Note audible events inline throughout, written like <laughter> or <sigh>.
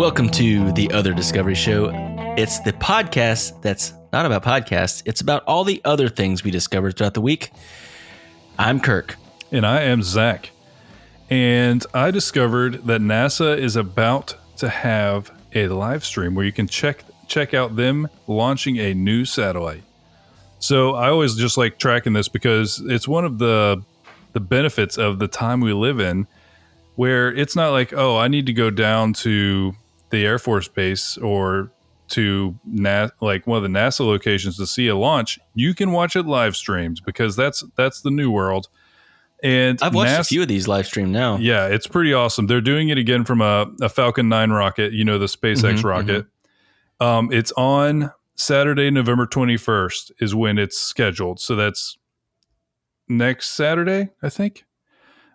Welcome to the Other Discovery Show. It's the podcast that's not about podcasts, it's about all the other things we discovered throughout the week. I'm Kirk. And I am Zach. And I discovered that NASA is about to have a live stream where you can check check out them launching a new satellite. So I always just like tracking this because it's one of the the benefits of the time we live in where it's not like, oh, I need to go down to the Air Force Base or to Na- like one of the NASA locations to see a launch. You can watch it live streamed because that's that's the new world. And I've watched NASA a few of these live stream now. yeah, it's pretty awesome. They're doing it again from a, a Falcon 9 rocket, you know, the SpaceX Mhm, rocket. Um, it's on Saturday, November 21st, is when it's scheduled. So that's next Saturday, I think.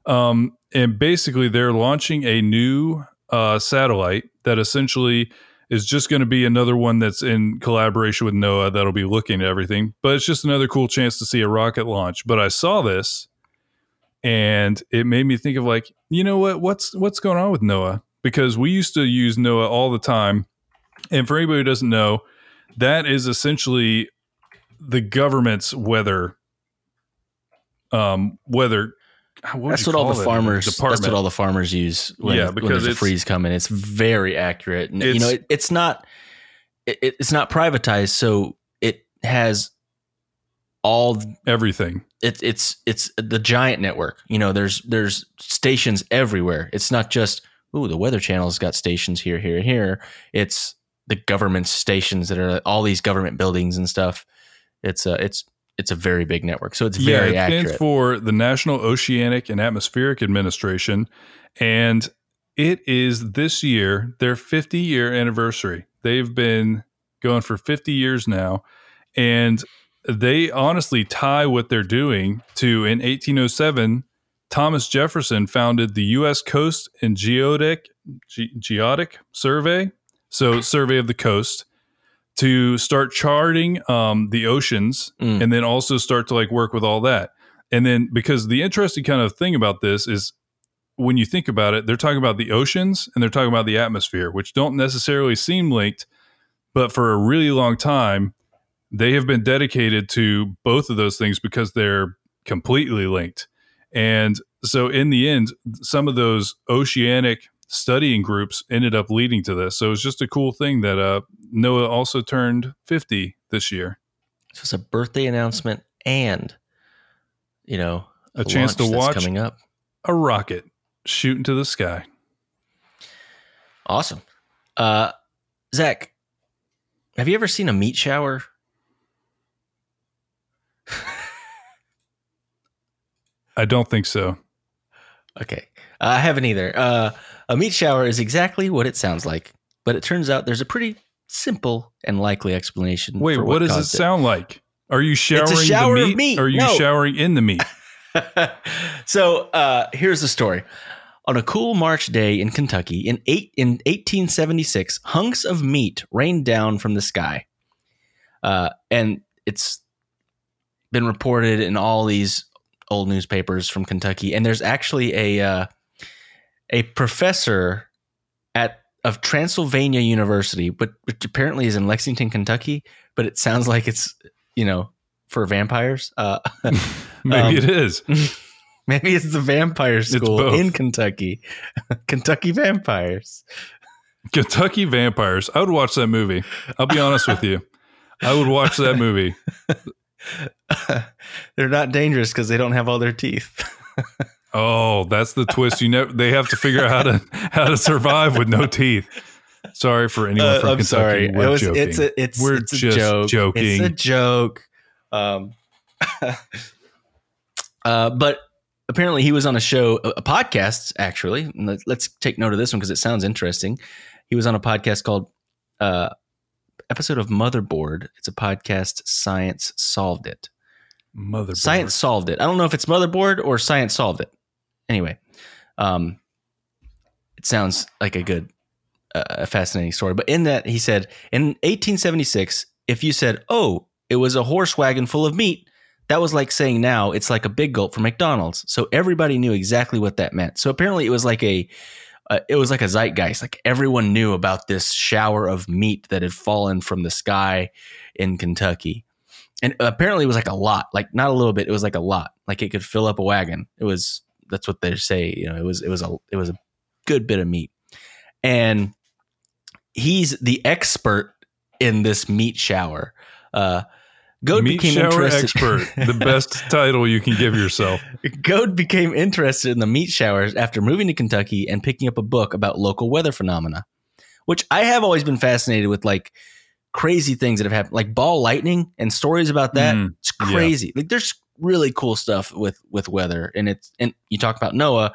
Um, and basically, they're launching a new uh, satellite that essentially is just going to be another one that's in collaboration with NOAA that'll be looking at everything. But it's just another cool chance to see a rocket launch. But I saw this and it made me think of like you know what what's what's going on with NOAA? because we used to use NOAA all the time and for anybody who doesn't know that is essentially the government's weather um weather That's what all the farmers. department That's what all the farmers use. When, Yeah, when because there's a it's- freeze coming. It's very accurate, and you know it, it's not. It, it's not privatized, so it has all. everything It, it's it's the giant network. You know, there's there's stations everywhere. It's not just ooh, the Weather Channel's got stations here, here, here. It's the government stations that are all these government buildings and stuff. It's a it's it's a very big network, so it's yeah, very it accurate. stands for the National Oceanic and Atmospheric Administration, and it is this year their 50 year anniversary. They've been going for 50 years now, and they honestly tie what they're doing to in 1807. Thomas Jefferson founded the U.S. Coast and Geodetic Ge- Geodetic Survey, so survey of the coast, to start charting um, the oceans Mm. and then also start to like work with all that. And then because the interesting kind of thing about this is when you think about it, they're talking about the oceans and they're talking about the atmosphere, which don't necessarily seem linked, but for a really long time, they have been dedicated to both of those things because they're completely linked. And so in the end, some of those oceanic studying groups ended up leading to this. So it's just a cool thing that uh, NOAA also turned 50 this year. So it's a birthday announcement and, you know, A chance to watch coming up. a rocket shoot into the sky. Awesome. Uh, Zach, have you ever seen a meat shower? <laughs> I don't think so. Okay. I haven't either. Uh, a meat shower is exactly what it sounds like, but it turns out there's a pretty simple and likely explanation. Wait, for what, does it sound like? Are you showering shower the of meat? meat. Or are you No. showering in the meat? <laughs> so uh, here's the story. On a cool March day in Kentucky in eight in 1876, hunks of meat rained down from the sky, uh, and it's been reported in all these old newspapers from Kentucky. And there's actually a uh, a professor at of Transylvania University, but which apparently is in Lexington, Kentucky. But it sounds like it's you know for vampires. Uh, <laughs> Maybe Um, it is. <laughs> Maybe it's the vampire school in Kentucky. <laughs> Kentucky vampires. Kentucky Vampires. I would watch that movie. I'll be honest with you. I would watch that movie. They're not dangerous because they don't have all their teeth. Oh, that's the twist. You know, they have to figure out how to how to survive with no teeth. Sorry for anyone Uh, from I'm Kentucky. sorry. We're It was- joking. It's a it's, We're it's a joke. joking. It's a joke. Um, <laughs> uh, but apparently he was on a show, a, a podcast actually. Let- Let's take note of this one because it sounds interesting. He was on a podcast called uh, episode of Motherboard. It's a podcast. Science solved it. Mother Science solved it. I don't know if it's motherboard or science solved it. Anyway, um, it sounds like a good, uh, a fascinating story. But in that, he said in 1876, if you said, "Oh, it was a horse wagon full of meat," that was like saying now it's like a big gulp for McDonald's. So everybody knew exactly what that meant. So apparently, it was like a uh, it was like a zeitgeist. Like everyone knew about this shower of meat that had fallen from the sky in Kentucky, and apparently it was like a lot. Like not a little bit. It was like a lot. Like it could fill up a wagon. It was that's what they say. You know, it was it was a it was a good bit of meat, and he's the expert in this meat shower. Uh, Goad Meat became shower interested. expert, the <laughs> best title you can give yourself. Goad became interested in the meat showers after moving to Kentucky and picking up a book about local weather phenomena, which I have always been fascinated with, like crazy things that have happened, like ball lightning and stories about that. Mm, it's crazy. Yeah. Like there's really cool stuff with with weather, and it's and you talk about NOAA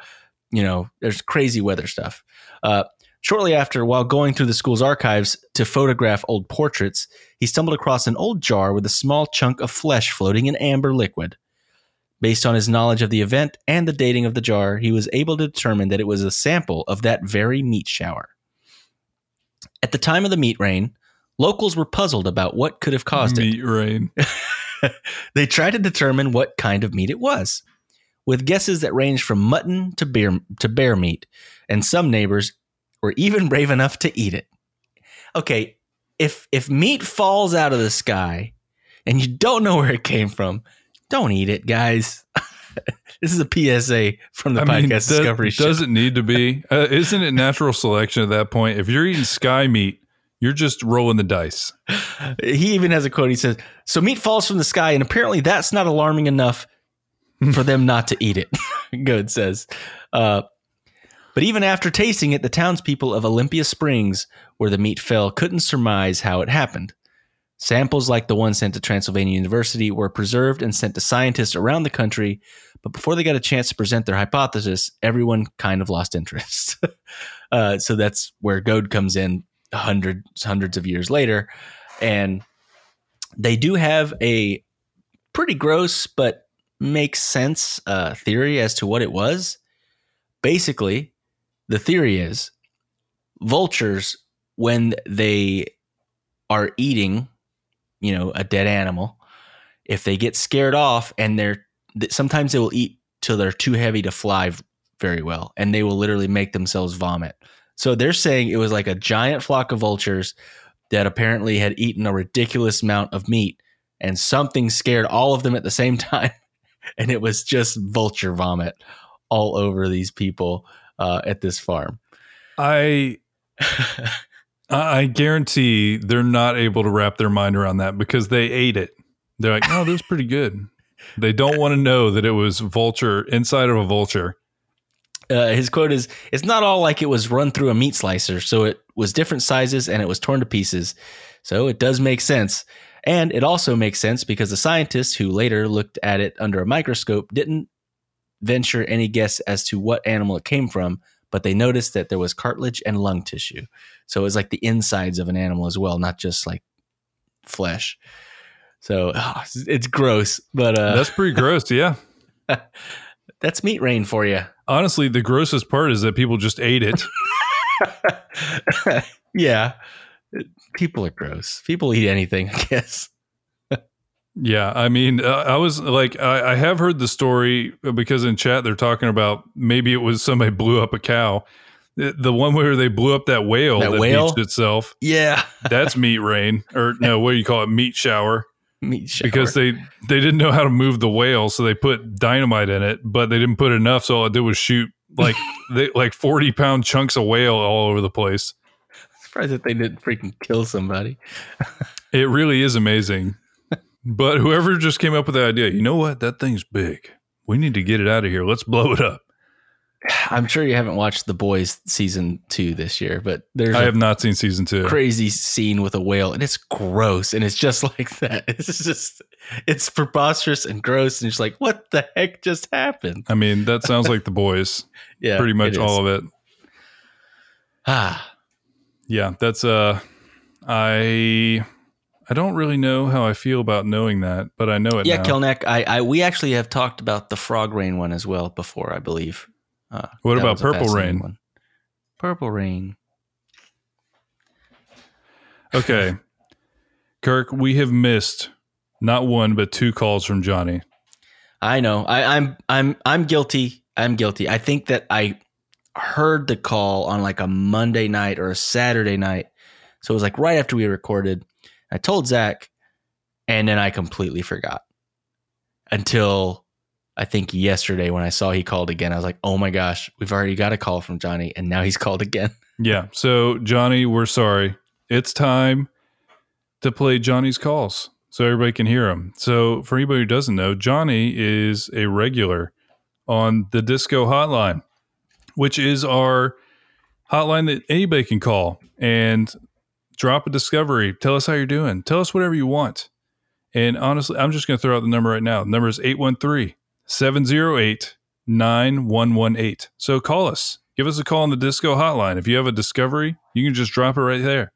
You know, there's crazy weather stuff. Uh, Shortly after, while going through the school's archives to photograph old portraits, he stumbled across an old jar with a small chunk of flesh floating in amber liquid. Based on his knowledge of the event and the dating of the jar, he was able to determine that it was a sample of that very meat shower. At the time of the meat rain, locals were puzzled about what could have caused meat it. Meat rain. <laughs> <laughs> they tried to determine what kind of meat it was, with guesses that ranged from mutton to bear to bear meat, and some neighbors were even <laughs> brave enough to eat it. Okay, if if meat falls out of the sky and you don't know where it came from, don't eat it, guys. <laughs> this is a PSA from the I podcast mean, Discovery Show. Does it need to be? Uh, isn't it natural selection at that point? If you're eating sky meat, you're just rolling the dice. He even has a quote. He says, "So meat falls from the sky, and apparently that's not alarming enough for them not to eat it." <laughs> Goad says. Uh, but even after tasting it, the townspeople of Olympia Springs, where the meat fell, couldn't surmise how it happened. Samples like the one sent to Transylvania University were preserved and sent to scientists around the country, but before they got a chance to present their hypothesis, everyone kind of lost interest. <laughs> uh, so that's where Goad comes in hundreds hundreds of years later, and they do have a pretty gross but makes sense uh, theory as to what it was. Basically, the theory is vultures when they are eating, you know, a dead animal, if they get scared off and they're sometimes they will eat till they're too heavy to fly very well and they will literally make themselves vomit. So they're saying it was like a giant flock of vultures that apparently had eaten a ridiculous amount of meat and something scared all of them at the same <laughs> time and it was just vulture vomit all over these people uh, at this farm. <laughs> I I guarantee they're not able to wrap their mind around that because they ate it. They're like, "Oh, this is pretty good." They don't want to know that it was vulture inside of a vulture. Uh, his quote is, "It's not all like it was run through a meat slicer, so it was different sizes and it was torn to pieces. So it does make sense." And it also makes sense because the scientists who later looked at it under a microscope didn't venture any guess as to what animal it came from, but they noticed that there was cartilage and lung tissue. So it was like the insides of an animal as well, not just like flesh. So oh, it's gross, but uh, that's pretty gross. Yeah. <laughs> that's meat rain for you. Honestly, the grossest part is that people just ate it. <laughs> <laughs> yeah. People are gross. People eat anything, I guess. Yeah, I mean, uh, I was like, I, I, have heard the story because in chat they're talking about maybe it was somebody blew up a cow. The, the one where they blew up that whale that, that whale? itself. Yeah, that's meat rain, or no, what do you call it? Meat shower. Meat shower. Because they they didn't know how to move the whale, so they put dynamite in it, but they didn't put enough, so all it did was shoot like <laughs> they, like forty pound chunks of whale all over the place. surprised that they didn't freaking kill somebody. <laughs> it really is amazing. But whoever just came up with the idea, you know what? That thing's big. We need to get it out of here. Let's blow it up. I'm sure you haven't watched The Boys season two this year, but there's I have not seen season two. Crazy scene with a whale, and it's gross, and it's just <laughs> like that. It's just it's preposterous and gross, and it's like, what the heck just happened? I mean, that sounds like The Boys. <laughs> yeah, pretty much all of it. Ah, yeah, that's uh, I I don't really know how I feel about knowing that, but I know it. Yeah, now. Kelneck. I, I we actually have talked about the frog rain one as well before, I believe. Uh, what about purple rain? One. Purple rain. Okay, <laughs> Kirk, we have missed not one but two calls from Johnny. I know. I, I'm I'm I'm guilty. I'm guilty. I think that I heard the call on like a Monday night or a Saturday night. So it was like right after we recorded. I told Zach, and then I completely forgot until I think yesterday when I saw he called again. I was like, oh my gosh, we've already got a call from Johnny, and now he's <laughs> called again. Yeah. So, Johnny, we're sorry. It's time to play Johnny's calls so everybody can hear him. So, for anybody who doesn't know, Johnny is a regular on the Disco Hotline, which is our hotline that anybody can call and drop a discovery. Tell us how you're doing. Tell us whatever you want. And honestly, I'm just going to throw out the number right now. The number is 813 708 9118. So call us. Give us a call on the Disco hotline. If you have a discovery, you can just drop it right there.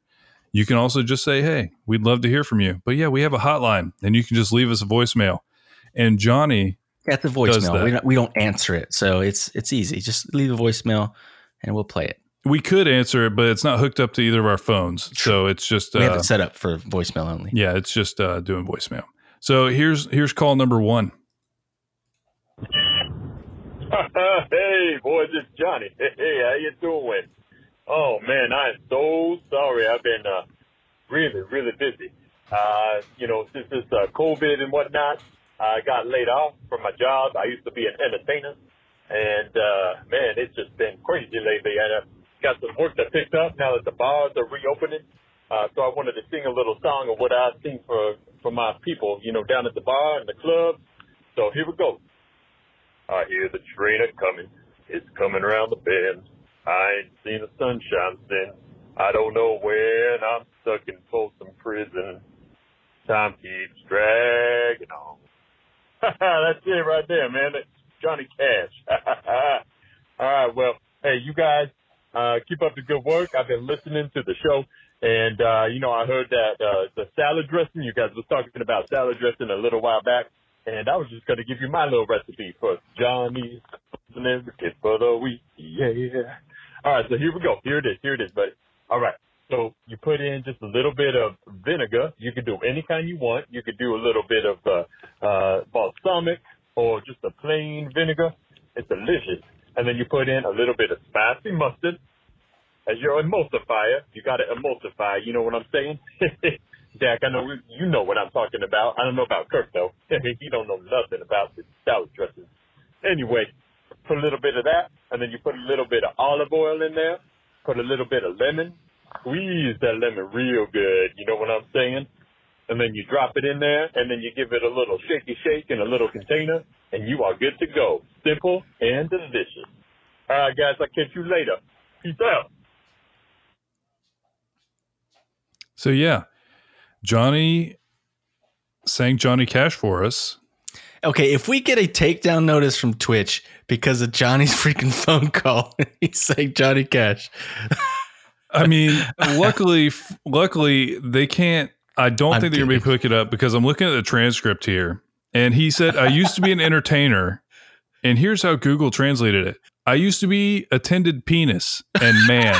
You can also just say, hey, we'd love to hear from you. But yeah, we have a hotline and you can just leave us a voicemail. And Johnny. At the voicemail, we don't, we don't answer it. So it's it's easy. Just leave a voicemail and we'll play it. We could answer it, but it's not hooked up to either of our phones. True. So it's just. We uh, have it set up for voicemail only. Yeah, it's just uh, doing voicemail. So here's here's call number one. <laughs> hey, boys, it's Johnny. Hey, how you doing? Oh man, I am so sorry. I've been uh, really, really busy. Uh, you know, since this uh, COVID and whatnot, I got laid off from my job. I used to be an entertainer, and uh, man, it's just been crazy lately. I got some work that picked up now that the bars are reopening. Uh, so I wanted to sing a little song of what I sing for for my people, you know, down at the bar and the club. So here we go. I hear the train a coming. It's coming around the bend. I ain't seen the sunshine since. I don't know when I'm stuck in Folsom Prison. Time keeps dragging on. That's it right there, man. That's Johnny Cash. All right, well, hey, you guys, uh, keep up the good work. I've been listening to the show, and uh, you know, I heard that uh, the salad dressing. You guys was talking about salad dressing a little while back. And I was just going to give you my little recipe for Johnny's Kit for the week. Yeah. All right, so here we go. Here it is. Here it is, buddy. All right. So you put in just a little bit of vinegar. You can do any kind you want. You could do a little bit of uh, uh, balsamic or just a plain vinegar. It's delicious. And then you put in a little bit of spicy mustard as your emulsifier. You got to emulsify. You know what I'm saying? <laughs> Jack, I know you know what I'm talking about. I don't know about Kirk though. <laughs> he don't know nothing about the salad dressing. Anyway, put a little bit of that, and then you put a little bit of olive oil in there. Put a little bit of lemon. Squeeze that lemon real good. You know what I'm saying? And then you drop it in there, and then you give it a little shaky shake in a little container, and you are good to go. Simple and delicious. All right, guys, I'll catch you later. Peace out. So yeah, Johnny sang Johnny Cash for us. Okay, if we get a takedown notice from Twitch because of Johnny's <laughs> freaking phone call, <laughs> he's saying Johnny Cash. I mean, <laughs> luckily, luckily they can't. I don't I'm think they're gonna be picking it up because I'm looking at the transcript here, and he said, "I used to be an entertainer, and here's how Google translated it: I used to be attended penis and man."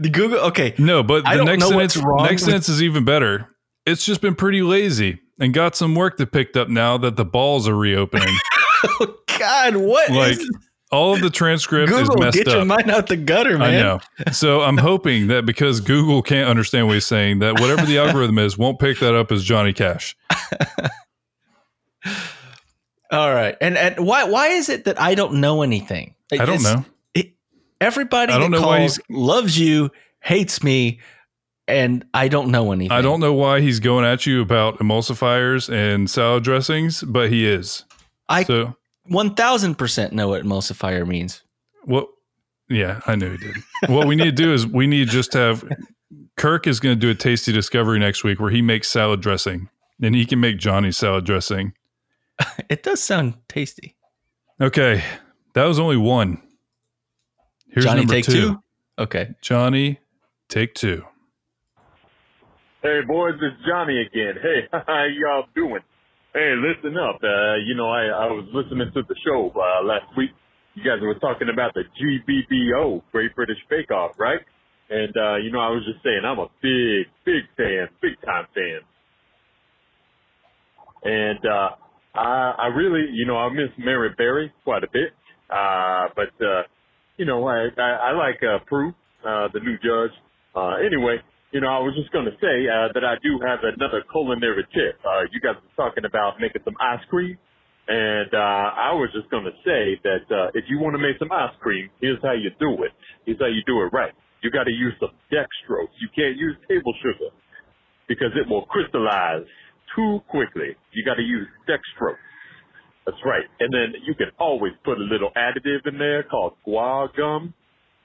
The Google. Okay, no, but the next sentence, next sentence is even better. It's just been pretty lazy and got some work that picked up now that the balls are reopening. <laughs> oh God, what? Like is- all of the transcript Google, is messed get up. your mind out the gutter, man. I know. So I'm hoping that because Google can't understand what he's saying, that whatever the algorithm is won't pick that up as Johnny Cash. <laughs> All right, and and why why is it that I don't know anything? I don't know. Everybody I don't know why loves you, hates me, and I don't know anything. I don't know why he's going at you about emulsifiers and salad dressings, but he is. I so, 1000% know what emulsifier means. What? yeah, I knew he did. what we need to do is we need just to have Kirk is going to do a tasty discovery next week where he makes salad dressing and he can make Johnny salad dressing. <laughs> it does sound tasty. Okay. That was only one. Here's Johnny take two. two. Okay. Johnny, take two. Hey boys, it's Johnny again. Hey, <laughs> how y'all doing? Hey, listen up. Uh, you know, I, I was listening to the show uh, last week. You guys were talking about the GBBO, Great British Bake Off, right? And uh, you know, I was just saying, I'm a big, big fan, big time fan. And uh, I, I really, you know, I miss Mary Berry quite a bit. Uh, but, uh, you know, I, I, I like, uh, Prue, uh, the new judge. Uh, anyway, you know, I was just going to say, uh, that I do have another culinary tip. Uh, you guys were talking about making some ice cream. And, uh, I was just going to say that, uh, if you want to make some ice cream, here's how you do it. Here's how you do it right. You got to use some dextrose. You can't use table sugar because it will crystallize too quickly. You got to use dextrose. That's right. And then you can always put a little additive in there called guar gum.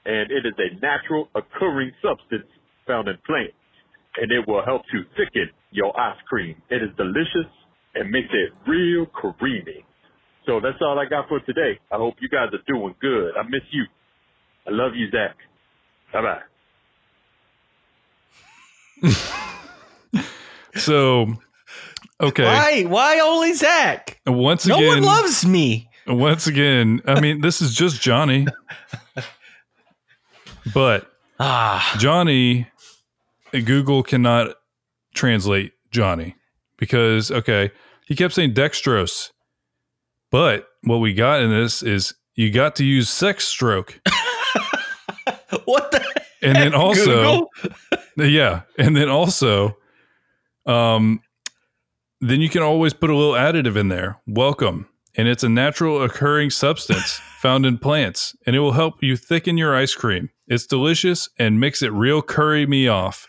And it is a natural occurring substance found in plants. And it will help to thicken your ice cream. It is delicious and makes it real creamy. So that's all I got for today. I hope you guys are doing good. I miss you. I love you, Zach. Bye bye. <laughs> so, okay. Why? Why only Zach? Once again, no one loves me. Once again, I <laughs> mean, this is just Johnny. but ah, Johnny, Google cannot translate Johnny because okay, he kept saying dextrose, but what we got in this is you got to use sex stroke. <laughs> what the? And then also, <laughs> yeah, and then also, um, then you can always put a little additive in there. Welcome, and it's a natural occurring substance <laughs> found in plants, and it will help you thicken your ice cream. It's delicious and makes it real curry me off.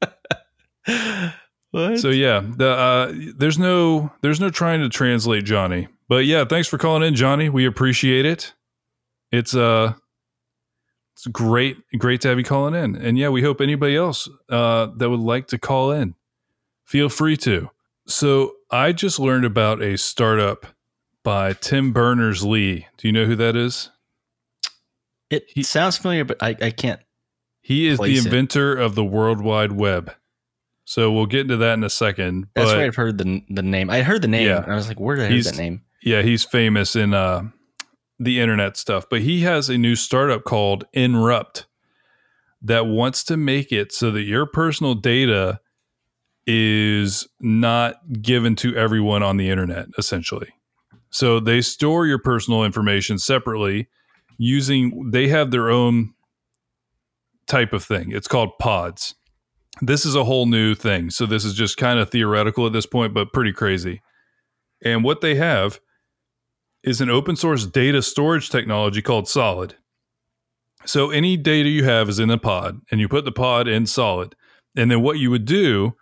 <laughs> what? So yeah, the, uh, there's no there's no trying to translate Johnny, but yeah, thanks for calling in, Johnny. We appreciate it. It's uh it's great great to have you calling in, and yeah, we hope anybody else uh, that would like to call in, feel free to. So I just learned about a startup by Tim Berners Lee. Do you know who that is? It he, sounds familiar, but I, I can't. He is the inventor it. of the World Wide Web. So we'll get into that in a second. That's right. I've heard the the name. I heard the name. Yeah, I was like, where did I hear that name? Yeah, he's famous in uh, the internet stuff. But he has a new startup called Inrupt that wants to make it so that your personal data is not given to everyone on the internet, essentially. So they store your personal information separately using, they have their own type of thing. It's called pods. This is a whole new thing. So this is just kind of theoretical at this point, but pretty crazy. And what they have is an open source data storage technology called Solid. So any data you have is in a pod, and you put the pod in Solid. And then what you would do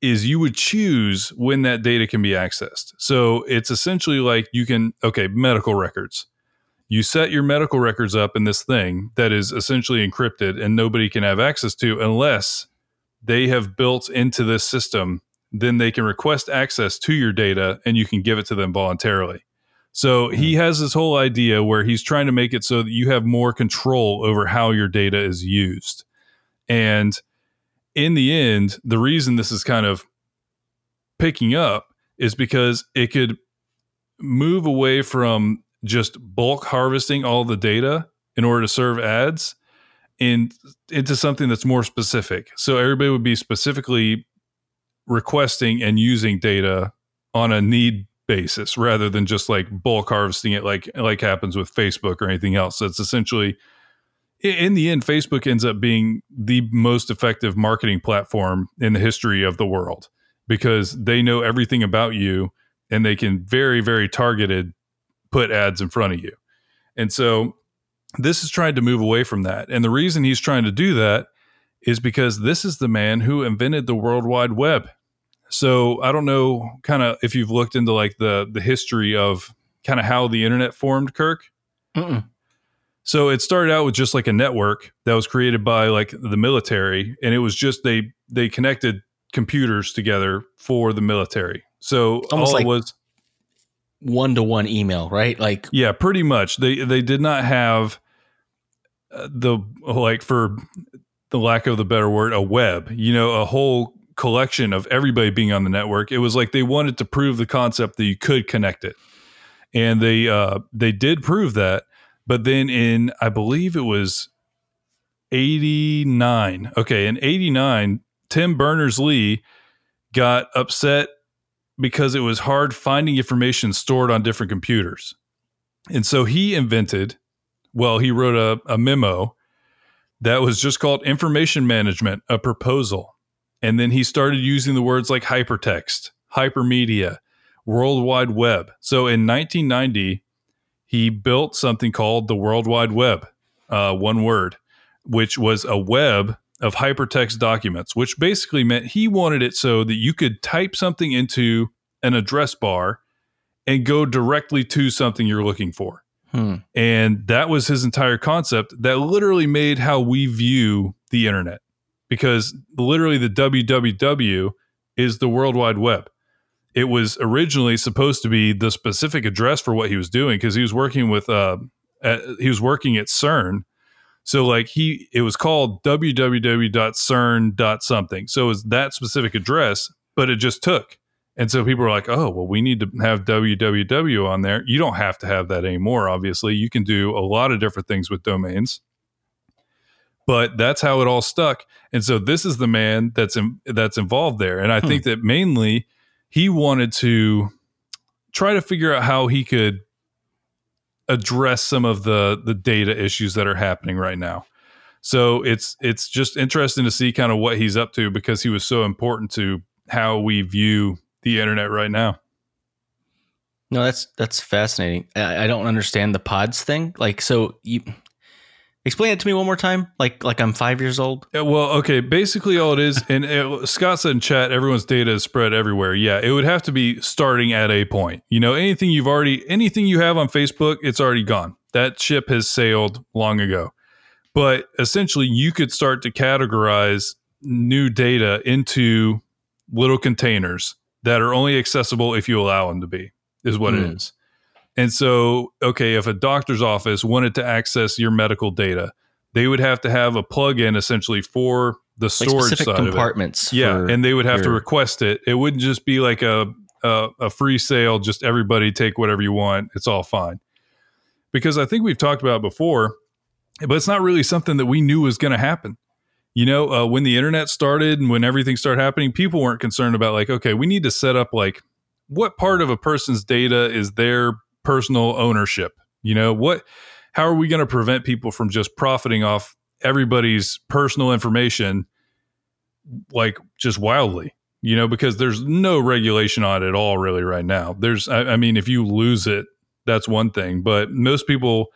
is you would choose when that data can be accessed. So it's essentially like you can, okay, medical records. You set your medical records up in this thing that is essentially encrypted and nobody can have access to unless they have built into this system. Then they can request access to your data and you can give it to them voluntarily. So he mm-hmm. has this whole idea where he's trying to make it so that you have more control over how your data is used. And in the end, the reason this is kind of picking up is because it could move away from just bulk harvesting all the data in order to serve ads and into something that's more specific. So everybody would be specifically requesting and using data on a need basis rather than just like bulk harvesting it like like happens with Facebook or anything else. So it's essentially in the end, Facebook ends up being the most effective marketing platform in the history of the world because they know everything about you and they can very, very targeted put ads in front of you. And so this is trying to move away from that. And the reason he's trying to do that is because this is the man who invented the World Wide Web. So I don't know kind of if you've looked into like the the history of kind of how the internet formed, Kirk. Mm-mm. So it started out with just like a network that was created by like the military, and it was just they they connected computers together for the military. So almost like it was one to one email, right? Like yeah, pretty much. They they did not have uh, the like for the lack of the better word, a web. You know, a whole collection of everybody being on the network. It was like they wanted to prove the concept that you could connect it, and they uh, they did prove that but then in, I believe it was 89. Okay. In 89, Tim Berners Lee got upset because it was hard finding information stored on different computers. And so he invented, well, he wrote a, a memo that was just called information management, a proposal. And then he started using the words like hypertext, hypermedia, World Wide Web. So in 1990, he built something called the World Wide Web, uh, one word, which was a web of hypertext documents, which basically meant he wanted it so that you could type something into an address bar and go directly to something you're looking for. Hmm. And that was his entire concept that literally made how we view the internet because literally the www is the World Wide Web. It was originally supposed to be the specific address for what he was doing because he was working with uh, at, he was working at CERN. So like he it was called www.cern. something. So it was that specific address, but it just took. And so people were like, "Oh, well, we need to have www on there." You don't have to have that anymore. Obviously, you can do a lot of different things with domains but that's how it all stuck. And so this is the man that's in, that's involved there, and I hmm. think that mainly he wanted to try to figure out how he could address some of the the data issues that are happening right now. So it's it's just interesting to see kind of what he's up to because he was so important to how we view the internet right now. No, that's that's fascinating. I, I don't understand the pods thing. Like, so you Explain it to me one more time, like like I'm five years old. Yeah, well, okay. Basically, all it is, and it, Scott said in chat, everyone's data is spread everywhere. Yeah, it would have to be starting at a point. You know, anything you've already, anything you have on Facebook, it's already gone. That ship has sailed long ago. But essentially, you could start to categorize new data into little containers that are only accessible if you allow them to be. Is what mm. it hmm. is. And so, okay, if a doctor's office wanted to access your medical data, they would have to have a plug-in essentially for the storage like side compartments. Yeah, and they would have your... to request it. It wouldn't just be like a, a a free sale. Just everybody take whatever you want. It's all fine. Because I think we've talked about before, but it's not really something that we knew was going to happen. You know, uh, when the internet started and when everything started happening, people weren't concerned about like, okay, we need to set up like what part of a person's data is their personal ownership. You know, what how are we going to prevent people from just profiting off everybody's personal information like just wildly? You know, because there's no regulation on it at all really right now. There's I, I mean, if you lose it, that's one thing, but most people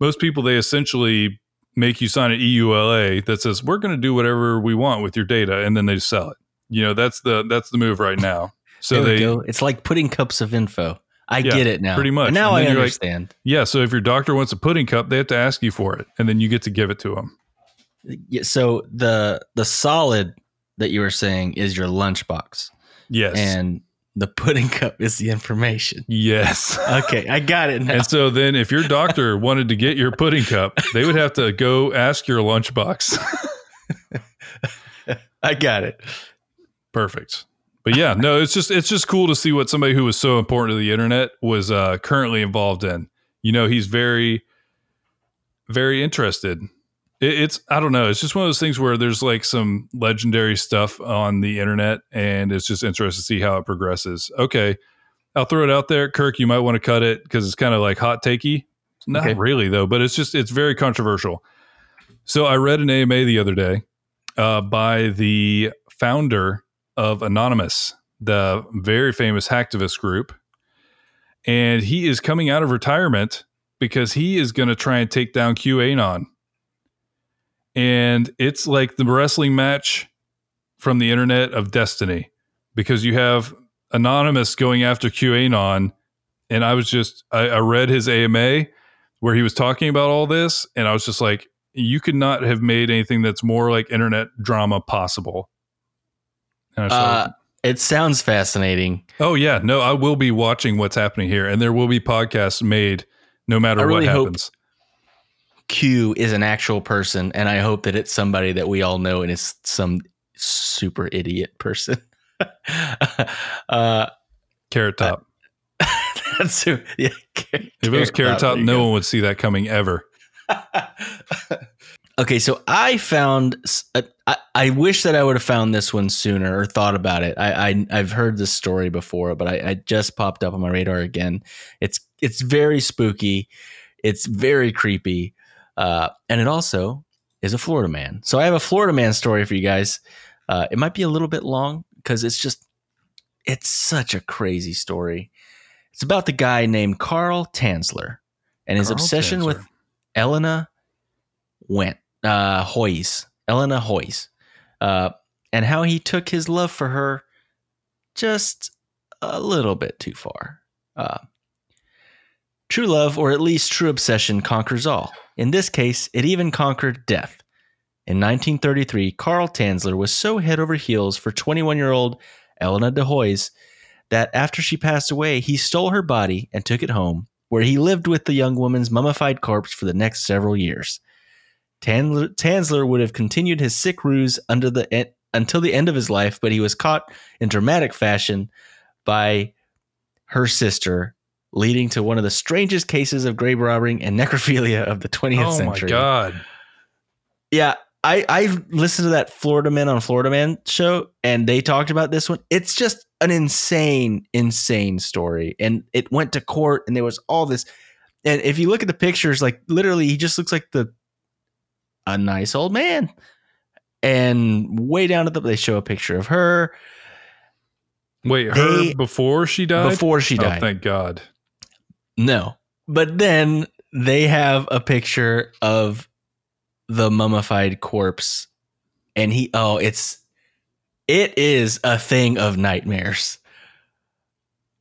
most people they essentially make you sign an EULA that says we're going to do whatever we want with your data and then they sell it. You know, that's the that's the move right now. So they go. It's like putting cups of info. I yeah, get it now. Pretty much. now I understand. Like, yeah. So if your doctor wants a pudding cup, they have to ask you for it, and then you get to give it to them. Yeah, so the the solid that you were saying is your lunchbox. Yes. And the pudding cup is the information. Yes. <laughs> Okay, I got it now. And so then if your doctor <laughs> wanted to get your pudding cup, they would have to go ask your lunchbox. <laughs> I got it. Perfect but yeah, no, it's just it's just cool to see what somebody who was so important to the internet was uh, currently involved in. You know, he's very, very interested. It, it's I don't know. It's just one of those things where there's like some legendary stuff on the internet, and it's just interesting to see how it progresses. Okay, I'll throw it out there, Kirk. You might want to cut it because it's kind of like hot takey. Not okay. really though, but it's just it's very controversial. So I read an AMA the other day uh, by the founder of Anonymous, the very famous hacktivist group. And he is coming out of retirement because he is going to try and take down QAnon. And it's like the wrestling match from the internet of destiny because you have Anonymous going after QAnon. And I was just, I, I read his AMA where he was talking about all this. And I was just like, you could not have made anything that's more like internet drama possible. Uh, it sounds fascinating. Oh yeah, no, I will be watching what's happening here, and there will be podcasts made no matter really what happens. Q is an actual person, and I hope that it's somebody that we all know, and it's some super idiot person. <laughs> uh, Carrot Top. Uh, <laughs> that's who. Yeah, if it was Carrot Top, no go. one would see that coming ever. <laughs> Okay, so I found. Uh, I, I wish that I would have found this one sooner or thought about it. I, I have heard this story before, but I, I, just popped up on my radar again. It's it's very spooky. It's very creepy, uh, and it also is a Florida man. So I have a Florida man story for you guys. Uh, it might be a little bit long because it's just it's such a crazy story. It's about the guy named Carl Tanzler and his Carl obsession with Elena went uh Hoyos, Elena Hoyos, uh, and how he took his love for her just a little bit too far. Uh, true love, or at least true obsession, conquers all. In this case, it even conquered death. In 1933, Carl Tanzler was so head over heels for 21 year old Elena de Hoyos that after she passed away, he stole her body and took it home, where he lived with the young woman's mummified corpse for the next several years. Tanzler, Tanzler would have continued his sick ruse under the until the end of his life, but he was caught in dramatic fashion by her sister, leading to one of the strangest cases of grave robbing and <laughs> necrophilia of the 20th Oh century. Oh my god! Yeah, I I listened to that Florida Man on Florida Man show, and they talked about this one. It's just an insane, insane story, and it went to court, and there was all this. And if you look at the pictures, like literally, he just looks like the a nice old man. And way down at the, they show a picture of her Wait, her They- before she died. before she Oh, died. thank God. No. But then they have a picture of the mummified corpse and he oh it's it is a thing of nightmares.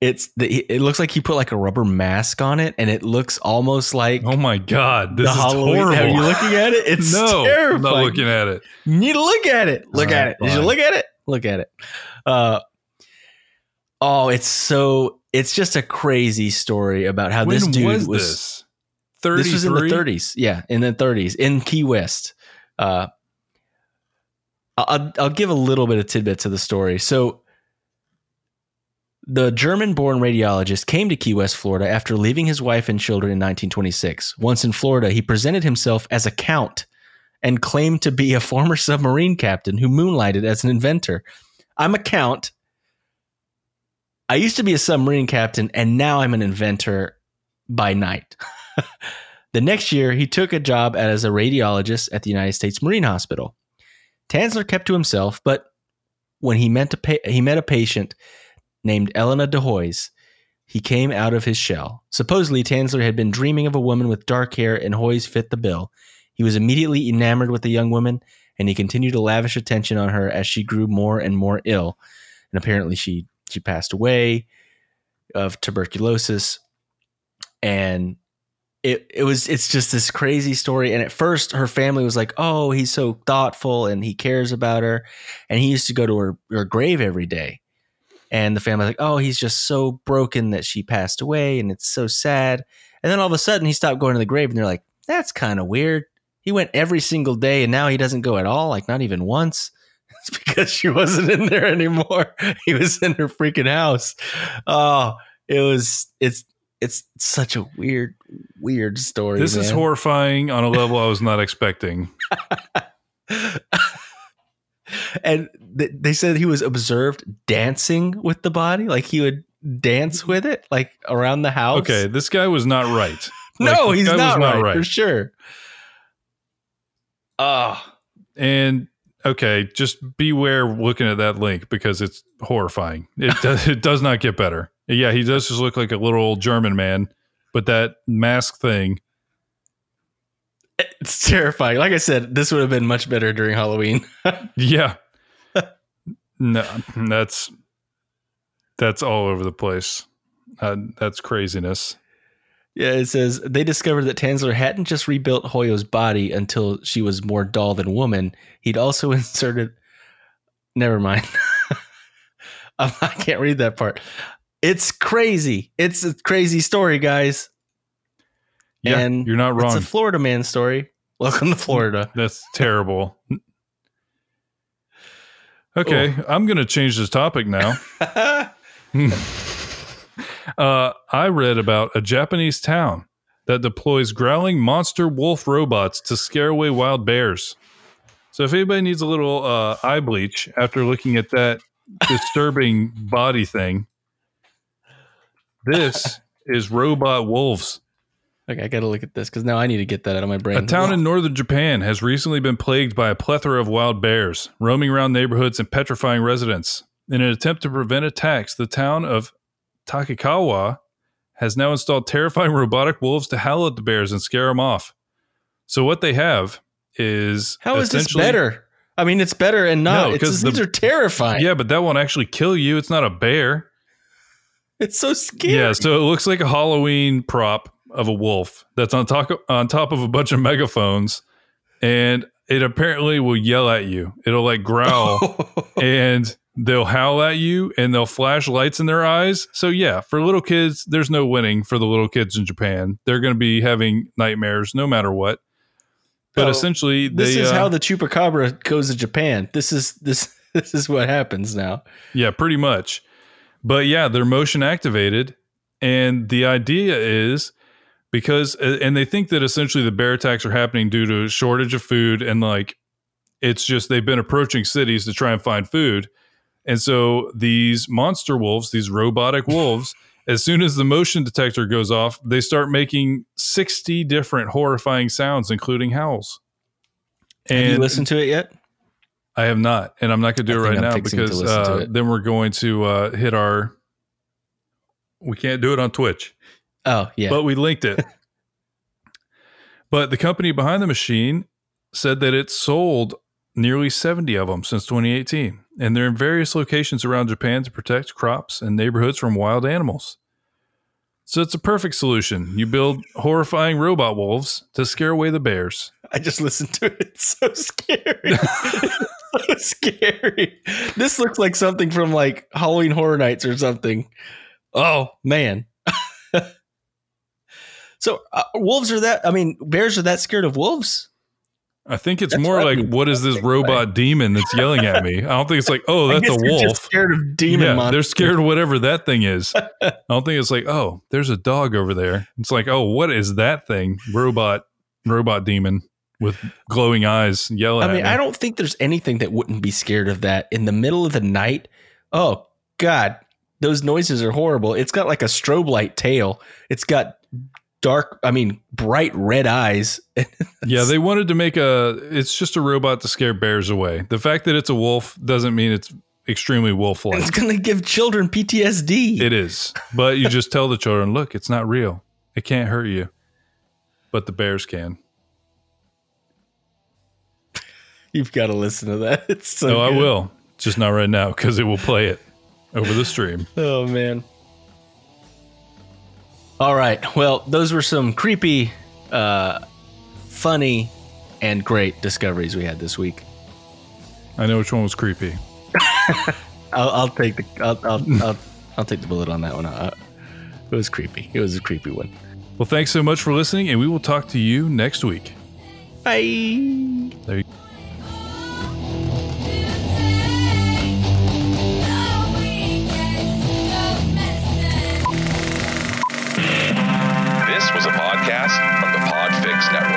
It's the it looks like he put like a rubber mask on it and it looks almost like Oh my God! This the is Halloween. horrible. Are you looking at it? It's <laughs> no, terrifying. I'm not looking at it. You need to look at it. Look All at right, it. Did you look at it? Look at it. Uh, oh, it's so. It's just a crazy story about how when this dude was, was. this? Thirty. This was in the 30s. Yeah, in the 30s in Key West. Uh, I'll, I'll give a little bit of tidbits of the story. So, the German born radiologist came to Key West, Florida after leaving his wife and children in 1926. Once in Florida, he presented himself as a count and claimed to be a former submarine captain who moonlighted as an inventor. I'm a count. I used to be a submarine captain, and now I'm an inventor by night. <laughs> the next year, he took a job as a radiologist at the United States Marine Hospital. Tanzler kept to himself, but when he he met a patient named Elena de Hoyos, he came out of his shell. Supposedly, Tanzler had been dreaming of a woman with dark hair, and Hoyos fit the bill. He was immediately enamored with the young woman, and he continued to lavish attention on her as she grew more and more ill. And apparently, she she passed away of tuberculosis, and it it was it's just this crazy story. And at first, her family was like, "Oh, he's so thoughtful and he cares about her," and he used to go to her her grave every day. And the family like, "Oh, he's just so broken that she passed away, and it's so sad." And then all of a sudden, he stopped going to the grave, and they're like, "That's kind of weird." He went every single day, and now he doesn't go at all, like not even once. <laughs> It's because she wasn't in there anymore. <laughs> He was in her freaking house. Oh, it was. It's it's such a weird, weird story. This is horrifying on a level I was not expecting. <laughs> and th- they said he was observed dancing with the body, like he would dance mm-hmm. with it, like around the house. Okay, this guy was not right. <laughs> no, he's guy not, was right, for sure. Oh, And okay, just beware looking at that link because it's horrifying. It does, <laughs> it does not get better. Yeah, he does just look like a little old German man, but that mask thing. it's terrifying. Like I said, this would have been much better during Halloween. <laughs> Yeah, no, that's that's all over the place. Uh, that's craziness. Yeah, it says they discovered that Tanzler hadn't just rebuilt Hoyo's body until she was more doll than woman. He'd also <laughs> inserted. Never mind. <laughs> I can't read that part. It's crazy. It's a crazy story, guys. Yeah, And you're not wrong. It's a Florida man story. Welcome to Florida. That's terrible. Okay, I'm going to change this topic now. <laughs> <laughs> Uh, I read about a Japanese town that deploys growling monster wolf robots to scare away wild bears. So, if anybody needs a little uh, eye bleach after looking at that <laughs> disturbing body thing, this is robot wolves. Okay, I got to look at this because now I need to get that out of my brain. A town in northern Japan has recently been plagued by a plethora of wild bears, roaming around neighborhoods and petrifying residents. In an attempt to prevent attacks, the town of Takikawa has now installed terrifying <laughs> robotic wolves to howl at the bears and scare them off. So what they have is How is this better? I mean, it's better and not. No, it's 'cause the- these are terrifying. Yeah, but that won't actually kill you. It's not a bear. <laughs> It's so scary. Yeah, so it looks like a Halloween prop of a wolf that's on top on top of a bunch of megaphones, and it apparently will yell at you. It'll like growl, <laughs> and they'll howl at you, and they'll flash lights in their eyes. So yeah, for little kids, there's no winning for the little kids in Japan. They're going to be having nightmares no matter what. But Oh, essentially, this is uh, how the chupacabra goes to Japan. This is this <laughs> this is what happens now. Yeah, pretty much. But yeah, they're motion activated. And the idea is because, and they think that essentially the bear attacks are happening due to a shortage of food. And like, it's just they've been approaching cities to try and find food. And so these monster wolves, these robotic <laughs> wolves, as soon as the motion detector goes off, they start making 60 different horrifying sounds, including howls. Have you And listened to it yet? I have not, and I'm not going to do I it right I'm now because uh, then we're going to uh, hit our. We can't do it on Twitch, Oh yeah. but we linked it. <laughs> but the company behind the machine said that it sold nearly 70 of them since 2018, and they're in various locations around Japan to protect crops and neighborhoods from wild animals. So it's a perfect solution. You build horrifying robot wolves to scare away the bears. I just listened to it. It's so scary. <laughs> <laughs> so scary. This looks like something from like Halloween Horror Nights or something. Oh man. So uh, wolves are that? I mean, bears are that scared of wolves? I think it's That's more like, what is this robot demon that's yelling at me? I don't think it's like, oh, <laughs> that's a guess you're just wolf. scared of demon yeah, monsters. they're scared of whatever that thing is. <laughs> I don't think it's like, oh, there's a dog over there. It's like, oh, what is that thing? Robot, robot demon with glowing eyes yelling I mean, at me. I don't think there's anything that wouldn't be scared of that in the middle of the night. Oh God, those noises are horrible. It's got like a strobe light tail. It's got dark, I mean, bright red eyes. <laughs> yeah, they wanted to make a. It's just a robot to scare bears away. The fact that it's a wolf doesn't mean it's extremely wolf-like. It's gonna give children PTSD. It is, but you just tell the children, look, it's not real. It can't hurt you, but the bears can. You've got to listen to that. <laughs> It's so. No, I will. Just not right now because it will play it over the stream. Oh man. All right. Well, those were some creepy, uh, funny, and great discoveries we had this week. I know which one was creepy. <laughs> I'll, I'll take the I'll I'll, I'll I'll take the bullet on that one. Uh, it was creepy. It was a creepy one. Well, thanks so much for listening, and we will talk to you next week. Bye. Podfix Network.